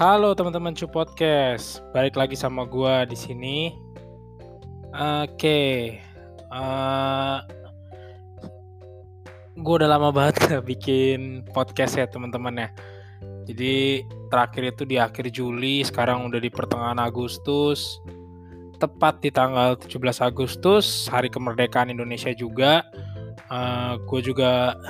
Halo teman-teman Cu Podcast, balik lagi sama gua di sini. Oke, uh, gue udah lama banget bikin podcast ya teman-teman ya. Jadi terakhir itu di akhir Juli, sekarang udah di pertengahan Agustus. Tepat di tanggal 17 Agustus, hari kemerdekaan Indonesia juga. Uh, gue juga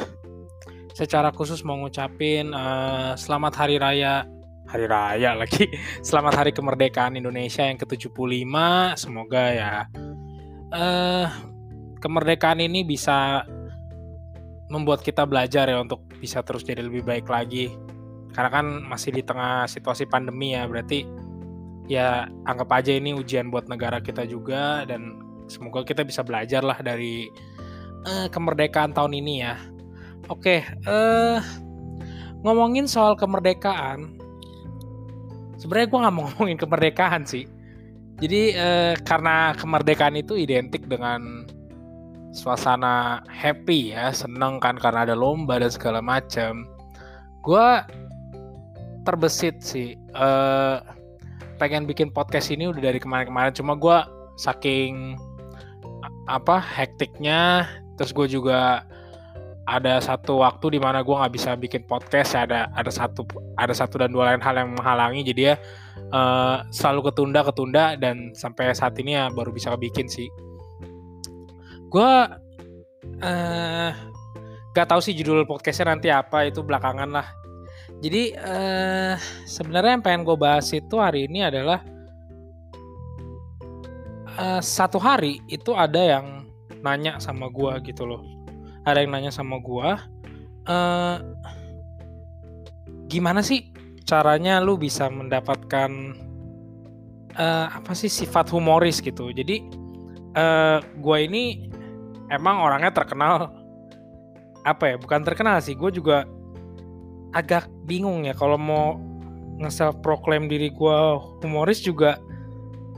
secara khusus mau ngucapin uh, selamat hari raya hari raya lagi. Selamat hari kemerdekaan Indonesia yang ke-75. Semoga ya uh, kemerdekaan ini bisa membuat kita belajar ya untuk bisa terus jadi lebih baik lagi. Karena kan masih di tengah situasi pandemi ya berarti ya anggap aja ini ujian buat negara kita juga dan semoga kita bisa belajar lah dari uh, kemerdekaan tahun ini ya. Oke, uh, ngomongin soal kemerdekaan, sebenarnya gue nggak mau ngomongin kemerdekaan sih. Jadi uh, karena kemerdekaan itu identik dengan suasana happy ya, seneng kan karena ada lomba dan segala macam. Gue terbesit sih, uh, pengen bikin podcast ini udah dari kemarin-kemarin. Cuma gue saking apa hektiknya, terus gue juga ada satu waktu di mana gue nggak bisa bikin podcast ada ada satu ada satu dan dua lain hal yang menghalangi. Jadi ya uh, selalu ketunda ketunda dan sampai saat ini ya baru bisa bikin sih. Gue uh, gak tahu sih judul podcastnya nanti apa itu belakangan lah. Jadi uh, sebenarnya yang pengen gue bahas itu hari ini adalah uh, satu hari itu ada yang nanya sama gue gitu loh ada yang nanya sama gua uh, gimana sih caranya lu bisa mendapatkan uh, apa sih sifat humoris gitu? Jadi uh, gua ini emang orangnya terkenal. Apa ya bukan terkenal sih gue juga agak bingung ya kalau mau nge-self diri gue humoris juga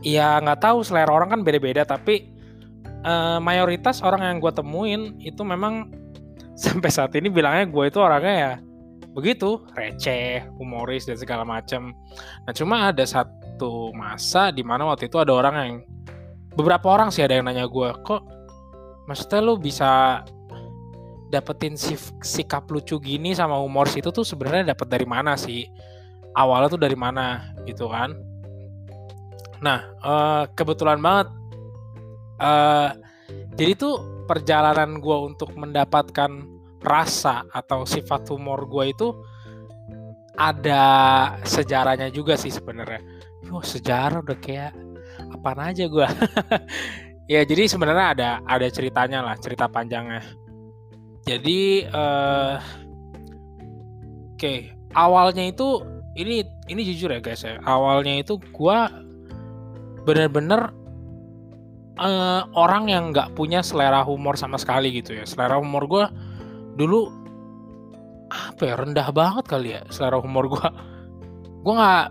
ya nggak tahu selera orang kan beda-beda tapi uh, mayoritas orang yang gue temuin itu memang sampai saat ini bilangnya gue itu orangnya ya begitu receh, humoris dan segala macam. Nah cuma ada satu masa di mana waktu itu ada orang yang beberapa orang sih ada yang nanya gue kok maksudnya lu bisa dapetin sif, sikap lucu gini sama humoris itu tuh sebenarnya dapat dari mana sih? Awalnya tuh dari mana? Gitu kan. Nah uh, kebetulan banget uh, jadi tuh perjalanan gue untuk mendapatkan rasa atau sifat humor gue itu ada sejarahnya juga sih sebenarnya. Oh sejarah udah kayak apa aja gue. ya jadi sebenarnya ada ada ceritanya lah cerita panjangnya. Jadi uh, oke okay, awalnya itu ini ini jujur ya guys ya awalnya itu gue bener-bener uh, orang yang nggak punya selera humor sama sekali gitu ya. Selera humor gue dulu apa ya rendah banget kali ya selera humor gue gue nggak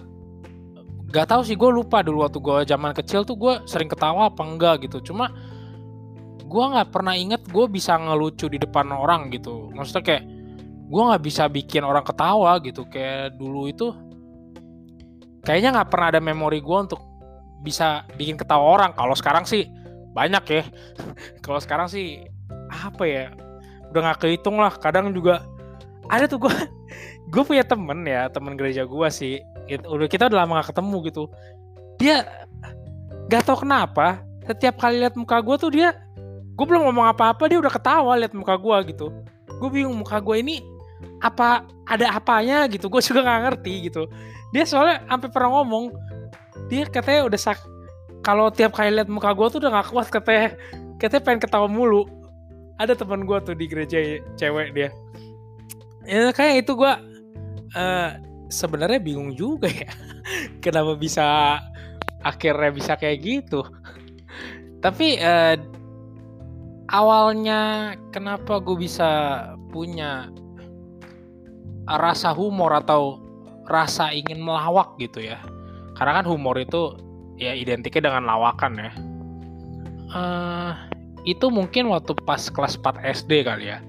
nggak tahu sih gue lupa dulu waktu gue zaman kecil tuh gue sering ketawa apa enggak gitu. Cuma gue nggak pernah inget gue bisa ngelucu di depan orang gitu. Maksudnya kayak gue nggak bisa bikin orang ketawa gitu. Kayak dulu itu kayaknya nggak pernah ada memori gue untuk bisa bikin ketawa orang. Kalau sekarang sih banyak ya. Kalau sekarang sih apa ya? Udah nggak kehitung lah. Kadang juga ada tuh gue gue punya temen ya temen gereja gue sih udah kita udah lama gak ketemu gitu dia gak tau kenapa setiap kali lihat muka gue tuh dia gue belum ngomong apa-apa dia udah ketawa lihat muka gue gitu gue bingung muka gue ini apa ada apanya gitu gue juga nggak ngerti gitu dia soalnya sampai pernah ngomong dia katanya udah sak kalau tiap kali lihat muka gue tuh udah gak kuat katanya. Katanya pengen ketawa mulu. Ada teman gue tuh di gereja cewek dia. Ya kayak itu gue uh, sebenarnya bingung juga ya. Kenapa bisa akhirnya bisa kayak gitu? Tapi uh, awalnya kenapa gue bisa punya rasa humor atau rasa ingin melawak gitu ya karena kan humor itu ya identiknya dengan lawakan ya. Uh, itu mungkin waktu pas kelas 4 SD kali ya.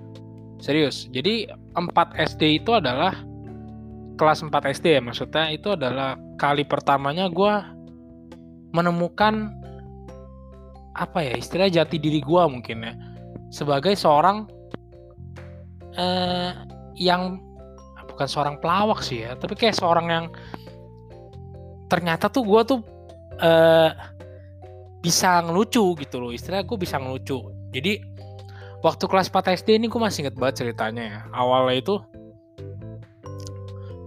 Serius jadi 4 SD itu adalah kelas 4 SD ya maksudnya itu adalah kali pertamanya gue menemukan apa ya istilah jati diri gue mungkin ya sebagai seorang eh, yang bukan seorang pelawak sih ya tapi kayak seorang yang ternyata tuh gue tuh eh, bisa ngelucu gitu loh. Istilahnya gue bisa ngelucu. Jadi waktu kelas 4 SD ini gue masih inget banget ceritanya ya. Awalnya itu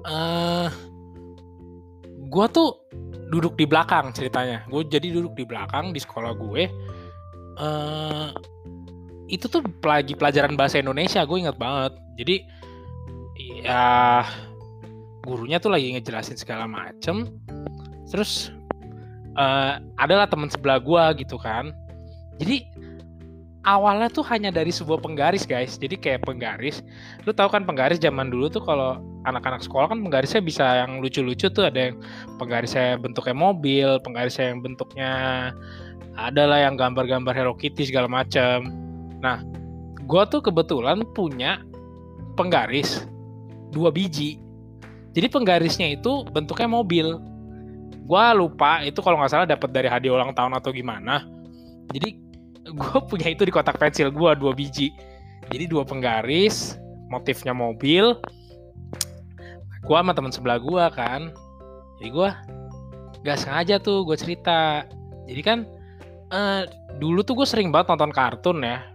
uh, gue tuh duduk di belakang ceritanya. Gue jadi duduk di belakang di sekolah gue uh, itu tuh lagi pelajaran bahasa Indonesia gue inget banget. Jadi ya gurunya tuh lagi ngejelasin segala macem terus uh, adalah teman sebelah gue gitu kan. Jadi awalnya tuh hanya dari sebuah penggaris guys. Jadi kayak penggaris lu tahu kan penggaris zaman dulu tuh kalau anak-anak sekolah kan penggarisnya bisa yang lucu-lucu tuh. Ada yang penggarisnya bentuknya mobil penggarisnya yang bentuknya adalah yang gambar-gambar Hello Kitty segala macam nah gue tuh kebetulan punya penggaris dua biji. Jadi penggarisnya itu bentuknya mobil gue lupa itu kalau nggak salah dapat dari hadiah ulang tahun atau gimana. Jadi gue punya itu di kotak pensil gue dua biji. Jadi dua penggaris motifnya mobil. Gue sama teman sebelah gue kan. Jadi gue gak sengaja tuh gue cerita. Jadi kan uh, dulu tuh gue sering banget nonton kartun ya.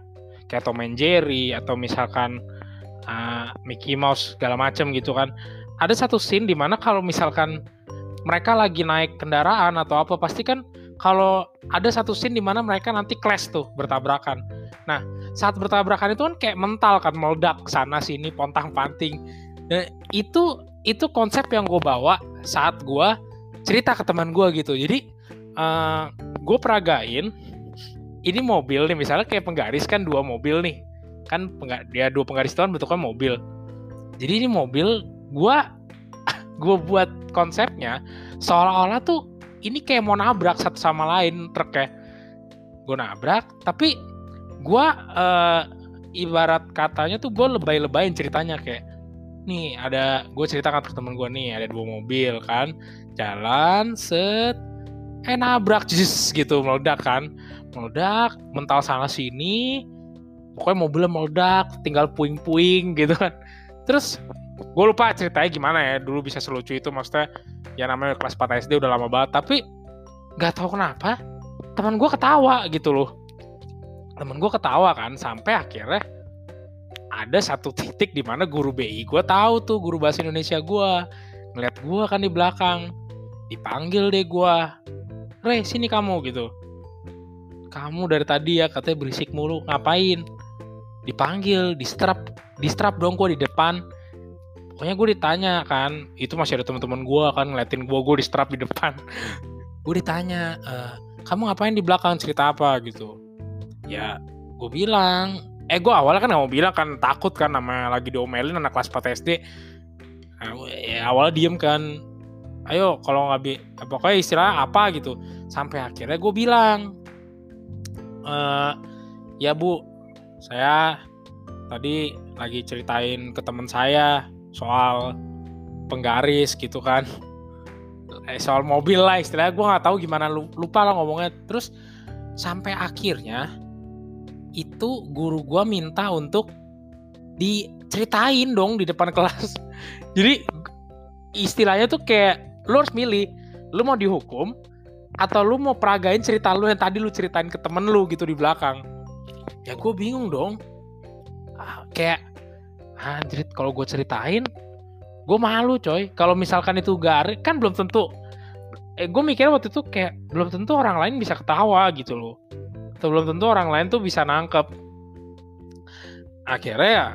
Kayak Tom and Jerry atau misalkan uh, Mickey Mouse segala macem gitu kan. Ada satu scene di mana kalau misalkan mereka lagi naik kendaraan atau apa pasti kan kalau ada satu scene di mana mereka nanti clash tuh bertabrakan. Nah saat bertabrakan itu kan kayak mental kan meledak sana sini pontang panting. Dan itu itu konsep yang gue bawa saat gue cerita ke teman gue gitu. Jadi uh, eh, gue peragain ini mobil nih misalnya kayak penggaris kan dua mobil nih. Kan dia dua penggaris itu kan bentuknya mobil. Jadi ini mobil gue gue buat konsepnya seolah-olah tuh ini kayak mau nabrak satu sama lain truk ya. Gue nabrak tapi gue uh, ibarat katanya tuh gue lebay-lebayin ceritanya kayak nih ada gue ceritakan ke temen gue nih ada dua mobil kan jalan set eh nabrak jis gitu meledak kan. Meledak mental sana sini pokoknya mobilnya meledak tinggal puing-puing gitu kan. Terus gue lupa ceritanya gimana ya dulu bisa selucu itu maksudnya ya namanya kelas 4 SD udah lama banget tapi nggak tahu kenapa teman gue ketawa gitu loh. Teman gue ketawa kan sampai akhirnya ada satu titik di mana guru BI gue tahu tuh guru bahasa Indonesia gue ngeliat gue kan di belakang dipanggil deh gue Re sini kamu gitu. Kamu dari tadi ya katanya berisik mulu ngapain? Dipanggil di strap di strap dong gue di depan pokoknya gue ditanya kan itu masih ada teman-teman gue kan ngeliatin gue gue di strap di depan. Gue ditanya e, kamu ngapain di belakang? Cerita apa? Gitu. Ya gue bilang eh gue awalnya kan gak mau bilang kan takut kan namanya lagi diomelin anak kelas 4 SD nah, ya awalnya diem kan ayo kalau nggak bi pokoknya istilah apa gitu. Sampai akhirnya gue bilang e, ya bu saya tadi lagi ceritain ke teman saya soal penggaris gitu kan eh, soal mobil lah istilahnya gue nggak tahu gimana lupa lah ngomongnya terus sampai akhirnya itu guru gue minta untuk diceritain dong di depan kelas. Jadi istilahnya tuh kayak lu harus milih, lu mau dihukum atau lu mau peragain cerita lu yang tadi lu ceritain ke temen lu gitu di belakang. Ya gue bingung dong. Ah, kayak anjrit kalau gue ceritain gue malu coy. Kalau misalkan itu garis kan belum tentu eh gue mikir waktu itu kayak belum tentu orang lain bisa ketawa gitu loh. Atau belum tentu orang lain tuh bisa nangkep. Akhirnya ya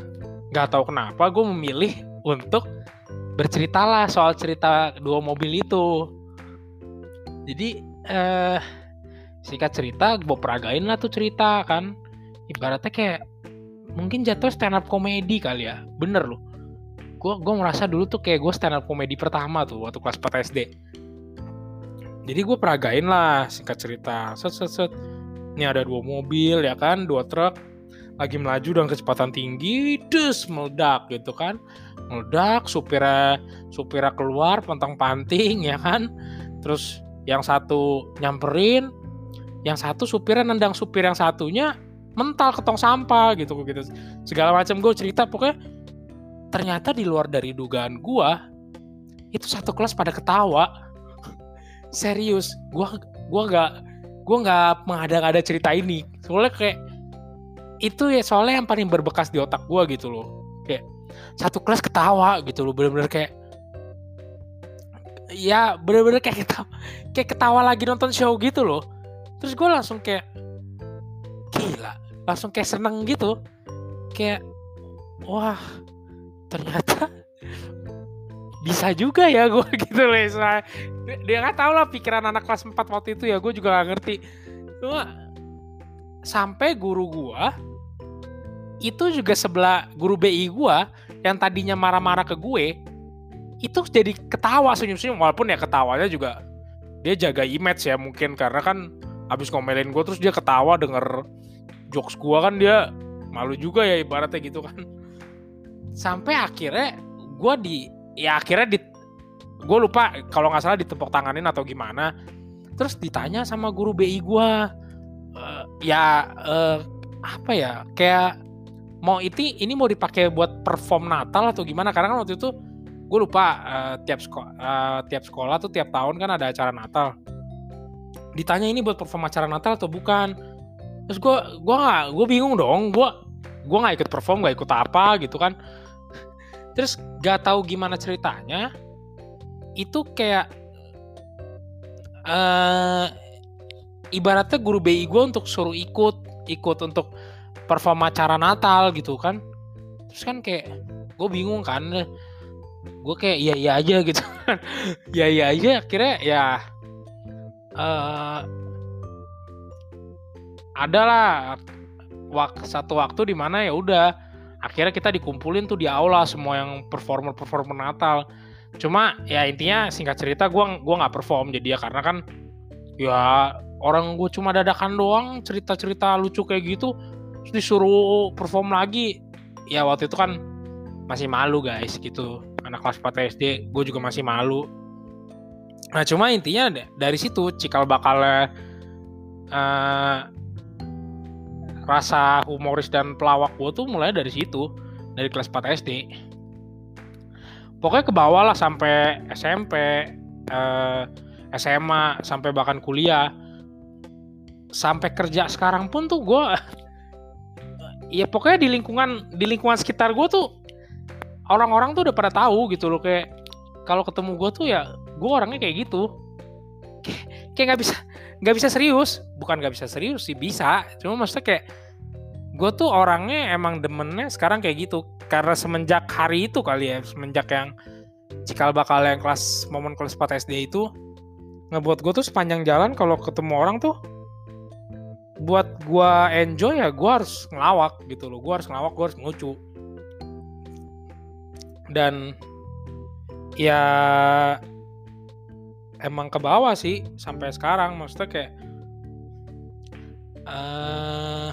nggak tahu kenapa gue memilih untuk bercerita lah soal cerita dua mobil itu. Jadi eh singkat cerita gue peragain lah tuh cerita kan. Ibaratnya kayak mungkin jatuh stand up komedi kali ya. Bener loh. Gue gue merasa dulu tuh kayak gue stand up komedi pertama tuh waktu kelas 4 SD jadi gue peragain lah singkat cerita. Set set set. Ini ada dua mobil ya kan dua truk. Lagi melaju dengan kecepatan tinggi des meledak gitu kan. Meledak supirnya supirnya keluar pentang panting ya kan. Terus yang satu nyamperin yang satu supirnya nendang supir yang satunya mental ke tong sampah gitu gitu. Segala macam gue cerita pokoknya ternyata di luar dari dugaan gue itu satu kelas pada ketawa. Serius gue gue nggak gue nggak mengada-ngada cerita ini. Soalnya kayak itu ya soalnya yang paling berbekas di otak gue gitu loh. Kayak satu kelas ketawa gitu loh bener-bener kayak ya bener-bener kayak ketawa kayak ketawa lagi nonton show gitu loh. Terus gue langsung kayak langsung kayak seneng gitu. Kayak wah ternyata bisa juga ya gue gitu loh Soalnya, dia nggak tahu lah pikiran anak kelas 4 waktu itu ya gue juga gak ngerti. Cuma sampai guru gue itu juga sebelah guru BI gue yang tadinya marah-marah ke gue itu jadi ketawa senyum-senyum. Walaupun ya ketawanya juga dia jaga image ya mungkin karena kan abis ngomelin gue terus dia ketawa denger jokes gue kan dia malu juga ya ibaratnya gitu kan. Sampai akhirnya gue di ya akhirnya di gue lupa kalau nggak salah ditepuk tanganin atau gimana. Terus ditanya sama guru BI gue uh, ya uh, apa ya kayak mau itu ini mau dipakai buat perform Natal atau gimana? Karena kan waktu itu gue lupa uh, tiap sekolah uh, tiap sekolah tuh tiap tahun kan ada acara Natal. Ditanya ini buat perform acara Natal atau bukan terus gue gue nggak gue bingung dong. Gue gue nggak ikut perform nggak ikut apa gitu kan. Terus gak tahu gimana ceritanya itu kayak uh, ibaratnya guru BI gue untuk suruh ikut ikut untuk perform acara Natal gitu kan. Terus kan kayak gue bingung kan. Gue kayak iya iya aja gitu kan. Iya iya aja akhirnya ya uh, adalah wak satu waktu di mana ya udah akhirnya kita dikumpulin tuh di aula semua yang performer performer Natal. Cuma ya intinya singkat cerita gue gua nggak perform jadi ya karena kan ya orang gue cuma dadakan doang cerita cerita lucu kayak gitu terus disuruh perform lagi. Ya waktu itu kan masih malu guys gitu anak kelas 4 SD gue juga masih malu. Nah cuma intinya dari situ cikal bakalnya uh, rasa humoris dan pelawak gue tuh mulai dari situ dari kelas 4 SD pokoknya ke bawah lah sampai SMP eh, SMA sampai bahkan kuliah. Sampai kerja sekarang pun tuh gue ya pokoknya di lingkungan di lingkungan sekitar gue tuh orang-orang tuh udah pada tahu gitu loh kayak kalau ketemu gue tuh ya gue orangnya kayak gitu. Kayak nggak bisa nggak bisa serius. Bukan nggak bisa serius sih bisa. Cuma maksudnya kayak gue tuh orangnya emang demennya sekarang kayak gitu. Karena semenjak hari itu kali ya semenjak yang cikal bakal yang kelas momen kelas 4 SD itu ngebuat gue tuh sepanjang jalan kalau ketemu orang tuh buat gue enjoy ya gue harus ngelawak gitu loh. Gue harus ngelawak gue harus ngelucu dan ya emang ke bawah sih sampai sekarang. Maksudnya kayak uh,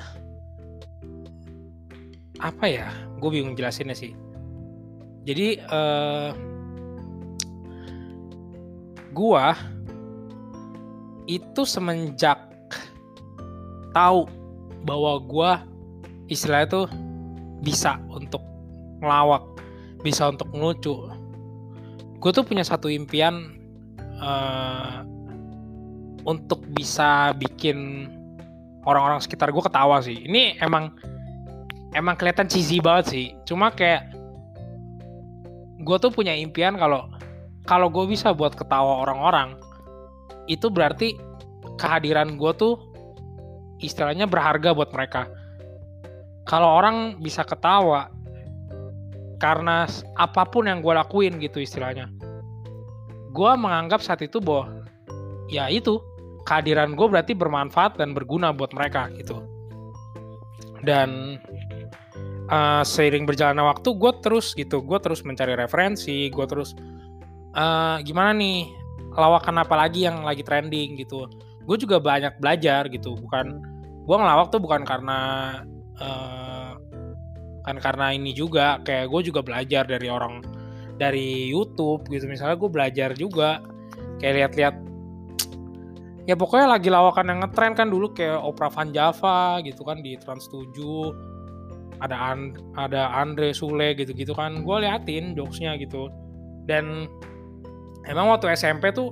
apa ya? Gue bingung jelasinnya sih. Jadi uh, gua itu semenjak tahu bahwa gua istilahnya tuh bisa untuk ngelawak bisa untuk ngelucu gue tuh punya satu impian uh, untuk bisa bikin orang-orang sekitar gue ketawa sih. Ini emang emang kelihatan cheesy banget sih. Cuma kayak gue tuh punya impian kalau kalau gue bisa buat ketawa orang-orang itu berarti kehadiran gue tuh istilahnya berharga buat mereka. Kalau orang bisa ketawa karena apa pun yang gue lakuin gitu istilahnya gue menganggap saat itu bahwa ya itu kehadiran gue berarti bermanfaat dan berguna buat mereka gitu. Dan uh, seiring berjalannya waktu gue terus gitu gue terus mencari referensi gue terus uh, gimana nih lawakan apa lagi yang lagi trending gitu. Gue juga banyak belajar gitu bukan gue ngelawak tuh bukan karena uh, kan karena ini juga kayak gue juga belajar dari orang dari YouTube gitu. Misalnya gue belajar juga kayak lihat-lihat ya pokoknya lagi lawakan yang ngetren kan dulu kayak Opera Van Java gitu kan di Trans 7 ada And ada Andre Sule gitu-gitu kan. Gue liatin jokesnya gitu. Dan emang waktu SMP tuh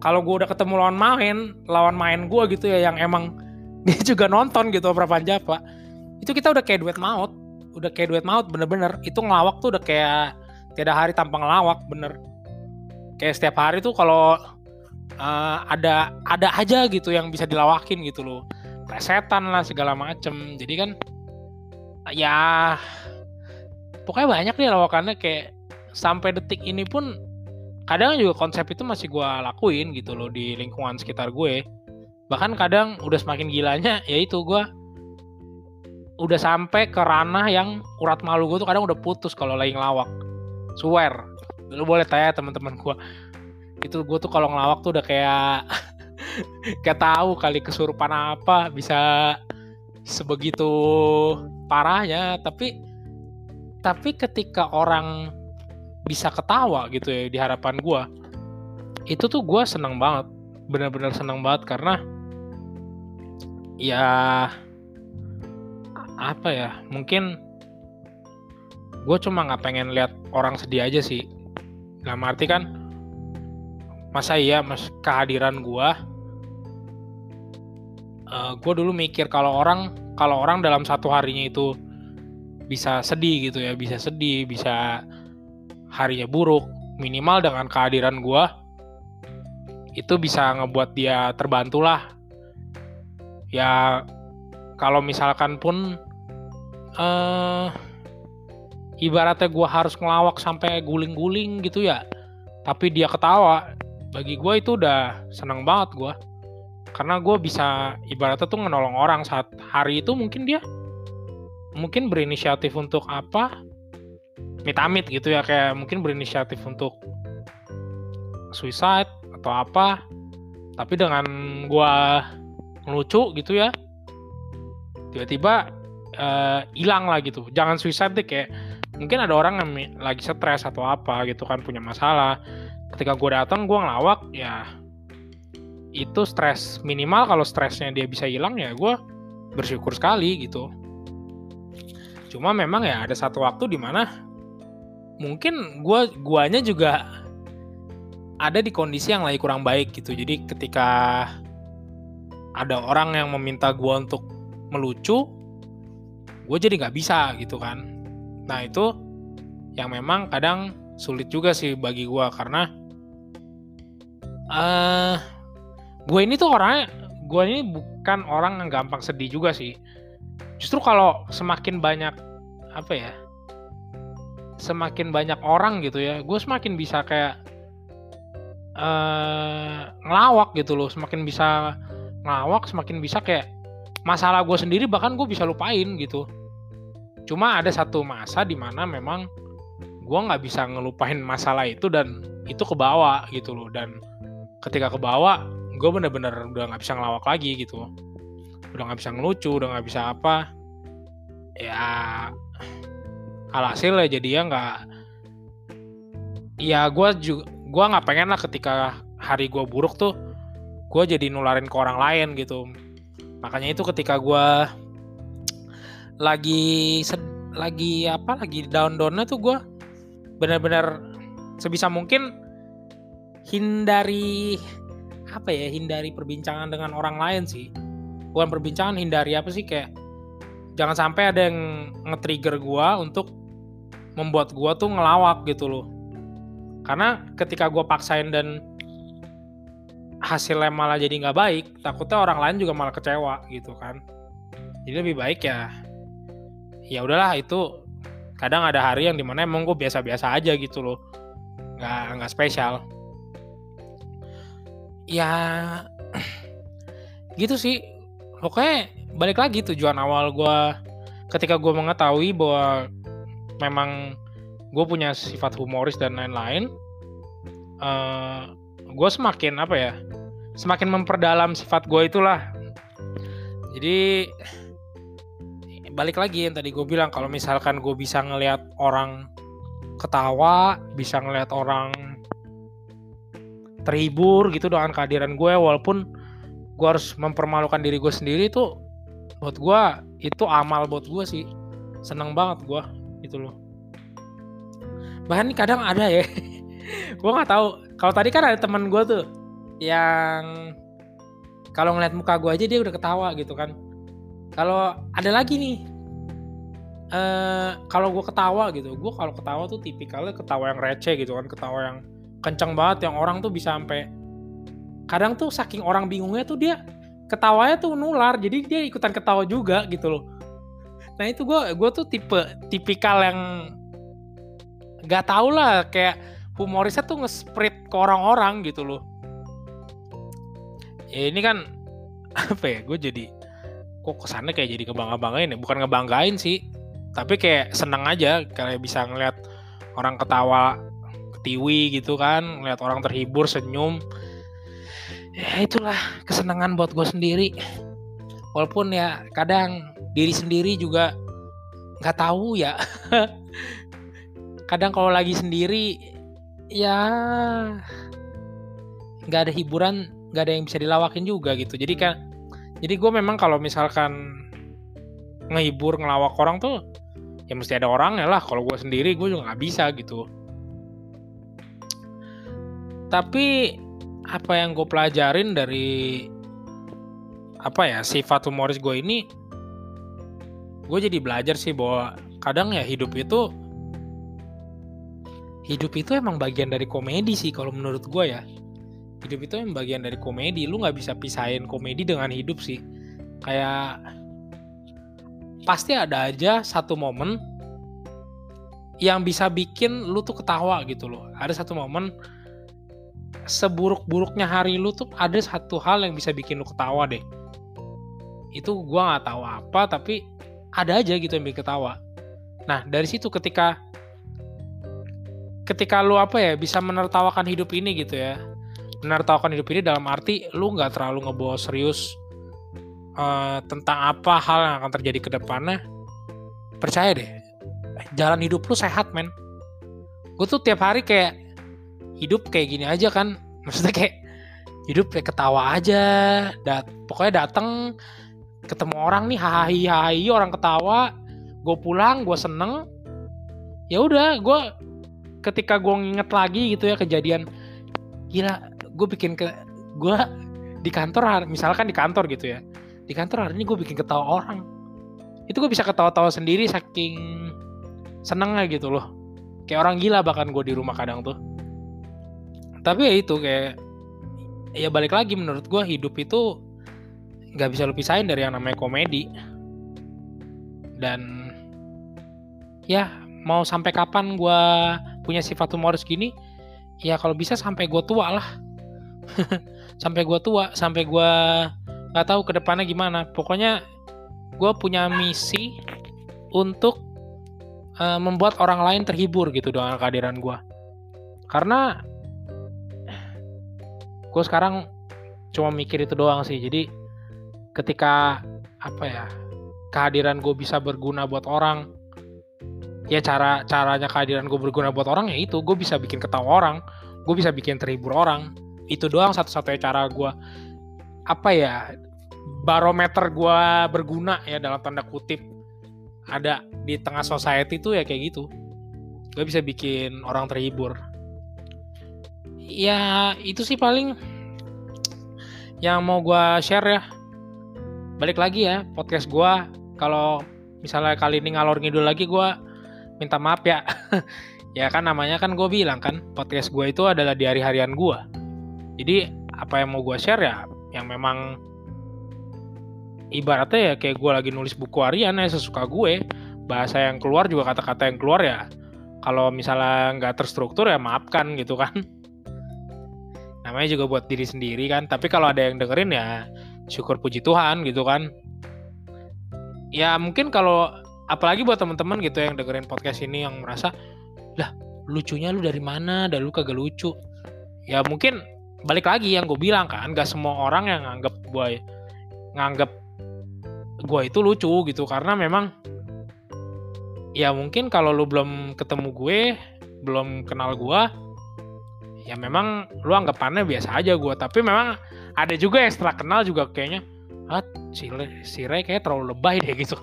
kalau gue udah ketemu lawan main lawan main gue gitu ya yang emang dia juga nonton gitu Opera Van Java itu kita udah kayak duet maut. Udah kayak duet maut bener-bener. Itu ngelawak tuh udah kayak tidak hari tanpa ngelawak bener. Kayak setiap hari tuh kalau uh, ada ada aja gitu yang bisa dilawakin gitu loh. Presetan lah segala macem. Jadi kan ya pokoknya banyak nih lawakannya. Kayak sampai detik ini pun kadang juga konsep itu masih gue lakuin gitu loh di lingkungan sekitar gue. Bahkan kadang udah semakin gilanya yaitu gue udah sampai ke ranah yang urat malu gue tuh kadang udah putus kalau lagi ngelawak. Swear. Lu boleh tanya teman-teman gue. Itu gue tuh kalau ngelawak tuh udah kayak kayak tahu kali kesurupan apa bisa sebegitu parahnya tapi tapi ketika orang bisa ketawa gitu ya di harapan gue itu tuh gue seneng banget bener-bener seneng banget karena ya apa ya mungkin gue cuma nggak pengen lihat orang sedih aja sih. Dalam arti kan masa iya mas kehadiran gue uh, gue dulu mikir kalau orang kalau orang dalam satu harinya itu bisa sedih gitu ya bisa sedih bisa harinya buruk minimal dengan kehadiran gue itu bisa ngebuat dia terbantu lah. Ya kalau misalkan pun uh, ibaratnya gue harus ngelawak sampai guling-guling gitu ya. Tapi dia ketawa. Bagi gue itu udah seneng banget gue karena gue bisa ibaratnya tuh menolong orang. Saat hari itu mungkin dia mungkin berinisiatif untuk apa? Mitamit gitu ya. Kayak mungkin berinisiatif untuk suicide atau apa. Tapi dengan gue ngelucu gitu ya tiba-tiba Eh, hilang uh, lah gitu. Jangan suicide deh kayak mungkin ada orang yang lagi stres atau apa gitu kan punya masalah. Ketika gue datang gue ngelawak ya itu stres minimal kalau stresnya dia bisa hilang ya gue bersyukur sekali gitu. Cuma memang ya ada satu waktu di mana mungkin gue guanya juga ada di kondisi yang lagi kurang baik gitu. Jadi ketika ada orang yang meminta gue untuk melucu gue jadi nggak bisa gitu kan nah itu yang memang kadang sulit juga sih bagi gue karena uh, gue ini tuh orangnya gue ini bukan orang yang gampang sedih juga sih. Justru kalau semakin banyak apa ya semakin banyak orang gitu ya gue semakin bisa kayak uh, ngelawak gitu loh. Semakin bisa ngelawak semakin bisa kayak masalah gue sendiri bahkan gue bisa lupain gitu Cuma ada satu masa di mana memang gue nggak bisa ngelupain masalah itu dan itu ke bawah gitu loh. Dan ketika ke bawah, gue bener-bener udah nggak bisa ngelawak lagi gitu. Udah nggak bisa ngelucu, udah nggak bisa apa. Ya alhasil ya jadi ya nggak ya gue juga gue nggak pengen lah ketika hari gue buruk tuh gue jadi nularin ke orang lain gitu makanya itu ketika gue lagi sed, lagi apa lagi down downnya tuh gue benar-benar sebisa mungkin hindari apa ya hindari perbincangan dengan orang lain sih. Bukan perbincangan hindari apa sih kayak jangan sampai ada yang nge-trigger gue untuk membuat gue tuh ngelawak gitu loh. Karena ketika gue paksain dan hasilnya malah jadi nggak baik takutnya orang lain juga malah kecewa gitu kan. Jadi lebih baik ya ya udahlah itu kadang ada hari yang di mana emang gue biasa-biasa aja gitu loh. Nggak nggak spesial. Ya gitu sih. Pokoknya balik lagi tujuan awal gue ketika gue mengetahui bahwa memang gue punya sifat humoris dan lain-lain uh, eh, gue semakin apa ya semakin memperdalam sifat gue itulah. Jadi balik lagi yang tadi gue bilang kalau misalkan gue bisa ngelihat orang ketawa bisa ngelihat orang terhibur gitu dengan kehadiran gue walaupun gue harus mempermalukan diri gue sendiri tuh buat gue itu amal buat gue sih. Seneng banget gue gitu loh. Bahkan kadang ada ya gue nggak tahu. Kalau tadi kan ada teman gue tuh yang kalau ngeliat muka gue aja dia udah ketawa gitu kan kalau ada lagi nih uh, kalau gue ketawa gitu gue kalau ketawa tuh tipikalnya ketawa yang receh gitu kan ketawa yang kencang banget yang orang tuh bisa sampai kadang tuh saking orang bingungnya tuh dia ketawanya tuh nular jadi dia ikutan ketawa juga gitu loh. Nah itu gue gue tuh tipe tipikal yang nggak tau lah kayak humorisnya tuh nge-spread ke orang-orang gitu loh. Ya ini kan apa ya gue jadi kok kesannya kayak jadi kebangga-banggain ya? Bukan ngebanggain sih tapi kayak seneng aja kayak bisa ngeliat orang ketawa ketiwi gitu kan ngeliat orang terhibur senyum. Ya itulah kesenangan buat gue sendiri. Walaupun ya kadang diri sendiri juga nggak tahu ya. Kadang kalau lagi sendiri ya nggak ada hiburan nggak ada yang bisa dilawakin juga gitu. Jadi kan jadi gue memang kalau misalkan ngehibur ngelawak orang tuh ya mesti ada orang ya lah. Kalau gue sendiri gue juga nggak bisa gitu. Tapi apa yang gue pelajarin dari apa ya sifat humoris gue ini gue jadi belajar sih bahwa kadang ya hidup itu hidup itu emang bagian dari komedi sih kalau menurut gue ya hidup itu emang bagian dari komedi lu nggak bisa pisahin komedi dengan hidup sih kayak pasti ada aja satu momen yang bisa bikin lu tuh ketawa gitu loh ada satu momen seburuk-buruknya hari lu tuh ada satu hal yang bisa bikin lu ketawa deh. Itu gua nggak tahu apa tapi ada aja gitu yang bikin ketawa. Nah dari situ ketika ketika lu apa ya bisa menertawakan hidup ini gitu ya, menertawakan hidup ini dalam arti lu nggak terlalu ngebawa serius uh, tentang apa hal yang akan terjadi ke depannya. Percaya deh, jalan hidup lu sehat men. Gue tuh tiap hari kayak hidup kayak gini aja kan maksudnya kayak hidup kayak ketawa aja dat pokoknya dateng ketemu orang nih hahi hahi orang ketawa gue pulang gue seneng ya udah gue ketika gue nginget lagi gitu ya kejadian gila gue bikin ke gue di kantor misalkan di kantor gitu ya. Di kantor hari ini gue bikin ketawa orang. Itu gue bisa ketawa-tawa sendiri saking senengnya gitu loh. Kayak orang gila bahkan gue di rumah kadang tuh. Tapi ya itu kayak ya balik lagi menurut gue hidup itu nggak bisa lu pisahin dari yang namanya komedi. Dan ya mau sampai kapan gue punya sifat humoris gini? Ya kalau bisa sampai gue tua lah sampai gue tua sampai gue nggak tahu ke depannya gimana. Pokoknya gue punya misi untuk uh, membuat orang lain terhibur gitu dengan kehadiran gue karena gue sekarang cuma mikir itu doang sih. Jadi ketika apa ya kehadiran gue bisa berguna buat orang ya cara caranya kehadiran gue berguna buat orang ya itu. Gue bisa bikin ketawa orang gue bisa bikin terhibur orang itu doang satu-satunya cara gue apa ya barometer gue berguna ya dalam tanda kutip. Ada di tengah society tuh ya kayak gitu. Gue bisa bikin orang terhibur. Ya itu sih paling yang mau gue share ya. Balik lagi ya podcast gue kalau misalnya kali ini ngalor ngidul lagi gue minta maaf ya. Ya kan namanya kan gue bilang kan podcast gue itu adalah di hari harian gue jadi apa yang mau gue share ya yang memang ibaratnya ya kayak gue lagi nulis buku harian ya sesuka gue bahasa yang keluar juga kata-kata yang keluar ya. Kalau misalnya nggak terstruktur ya maafkan gitu kan. Namanya juga buat diri sendiri kan tapi kalau ada yang dengerin ya syukur puji Tuhan gitu kan. Ya mungkin kalau apalagi buat teman-teman gitu yang dengerin podcast ini yang merasa lah lucunya lu dari mana? Dan lu kagak lucu. Ya mungkin balik lagi yang gue bilang kan gak semua orang yang nganggap gue nganggap gue itu lucu gitu. Karena memang ya mungkin kalau lu belum ketemu gue belum kenal gue ya memang lu anggapannya biasa aja gue tapi memang ada juga yang setelah kenal juga kayaknya ah si, si Ray kayak terlalu lebay deh gitu.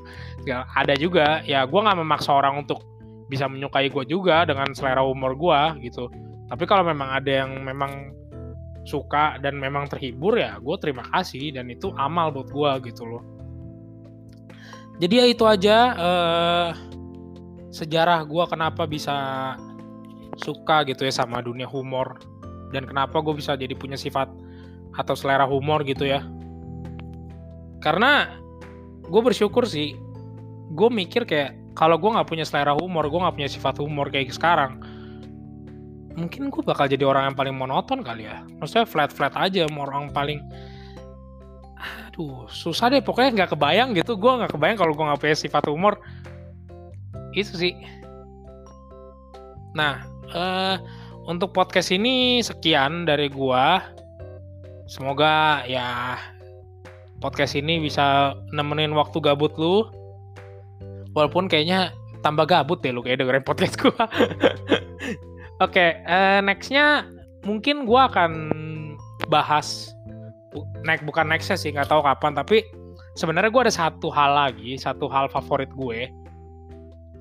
Ada juga. Ya gue nggak memaksa orang untuk bisa menyukai gue juga dengan selera humor gue gitu. Tapi kalau memang ada yang memang suka dan memang terhibur ya gue terima kasih dan itu amal buat gue gitu loh. Jadi ya itu aja uh, sejarah gue kenapa bisa suka gitu ya sama dunia humor dan kenapa gue bisa jadi punya sifat atau selera humor gitu ya. Karena gue bersyukur sih gue mikir kayak kalau gue nggak punya selera humor gue nggak punya sifat humor kayak sekarang mungkin gue bakal jadi orang yang paling monoton kali ya. Maksudnya flat flat aja orang paling aduh susah deh pokoknya nggak kebayang gitu. Gue nggak kebayang kalau gue nggak punya sifat humor. Itu sih. Nah uh, untuk podcast ini sekian dari gue semoga ya podcast ini bisa nemenin waktu gabut lu. Walaupun kayaknya tambah gabut deh lu kayak dengerin podcast gue oke okay, uh, eh, nextnya mungkin gue akan bahas naik bukan nextnya sih nggak tahu kapan tapi sebenarnya gue ada satu hal lagi satu hal favorit gue.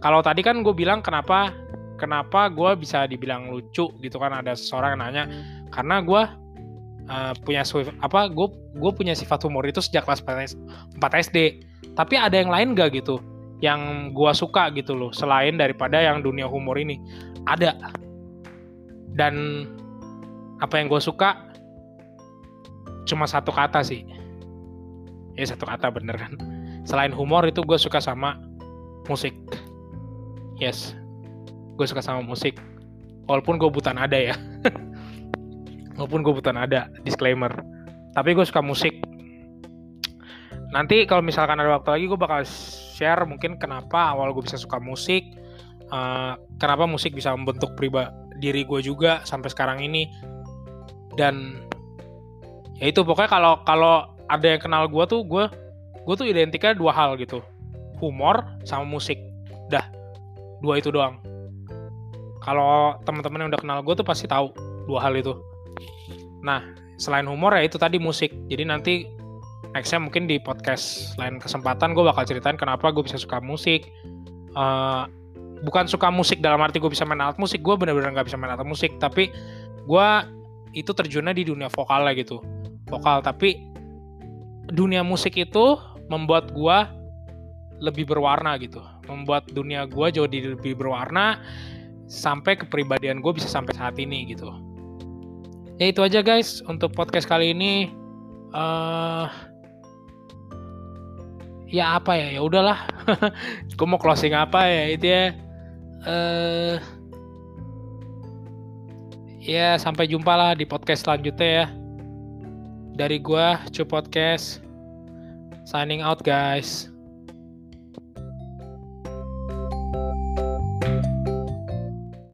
Kalau tadi kan gue bilang kenapa kenapa gue bisa dibilang lucu gitu kan ada seseorang nanya karena gue uh, punya apa gue gue punya sifat humor itu sejak kelas 4 SD tapi ada yang lain gak gitu yang gue suka gitu loh selain daripada yang dunia humor ini? Ada dan apa yang gue suka cuma satu kata sih. Ya satu kata bener kan? Selain humor itu gue suka sama musik. Yes. Gue suka sama musik. Walaupun gue buta nada ya. Walaupun gue buta nada disclaimer. Tapi gue suka musik. Nanti kalau misalkan ada waktu lagi gue bakal share mungkin kenapa awal gue bisa suka musik uh, kenapa musik bisa membentuk pribadi diri gue juga sampai sekarang ini. Dan ya itu pokoknya kalau kalau ada yang kenal gue tuh gue gue tuh identiknya dua hal gitu. Humor sama musik. Dah dua itu doang. Kalau teman-teman yang udah kenal gue tuh pasti tahu dua hal itu. Nah selain humor ya itu tadi musik. Jadi nanti nextnya mungkin di podcast lain kesempatan gue bakal ceritain kenapa gue bisa suka musik. Uh, bukan suka musik dalam arti gue bisa main alat musik gue bener-bener nggak bisa main alat musik tapi gue itu terjunnya di dunia vokal lah gitu. Vokal tapi dunia musik itu membuat gua lebih berwarna gitu. Membuat dunia gua jadi lebih berwarna sampai kepribadian gue bisa sampai saat ini gitu. Ya itu aja guys untuk podcast kali ini. Uh, ya apa ya? Ya udahlah. Gue mau closing apa ya? Itu ya uh, ya sampai jumpa lah di podcast selanjutnya ya. Dari gua Cu Podcast signing out guys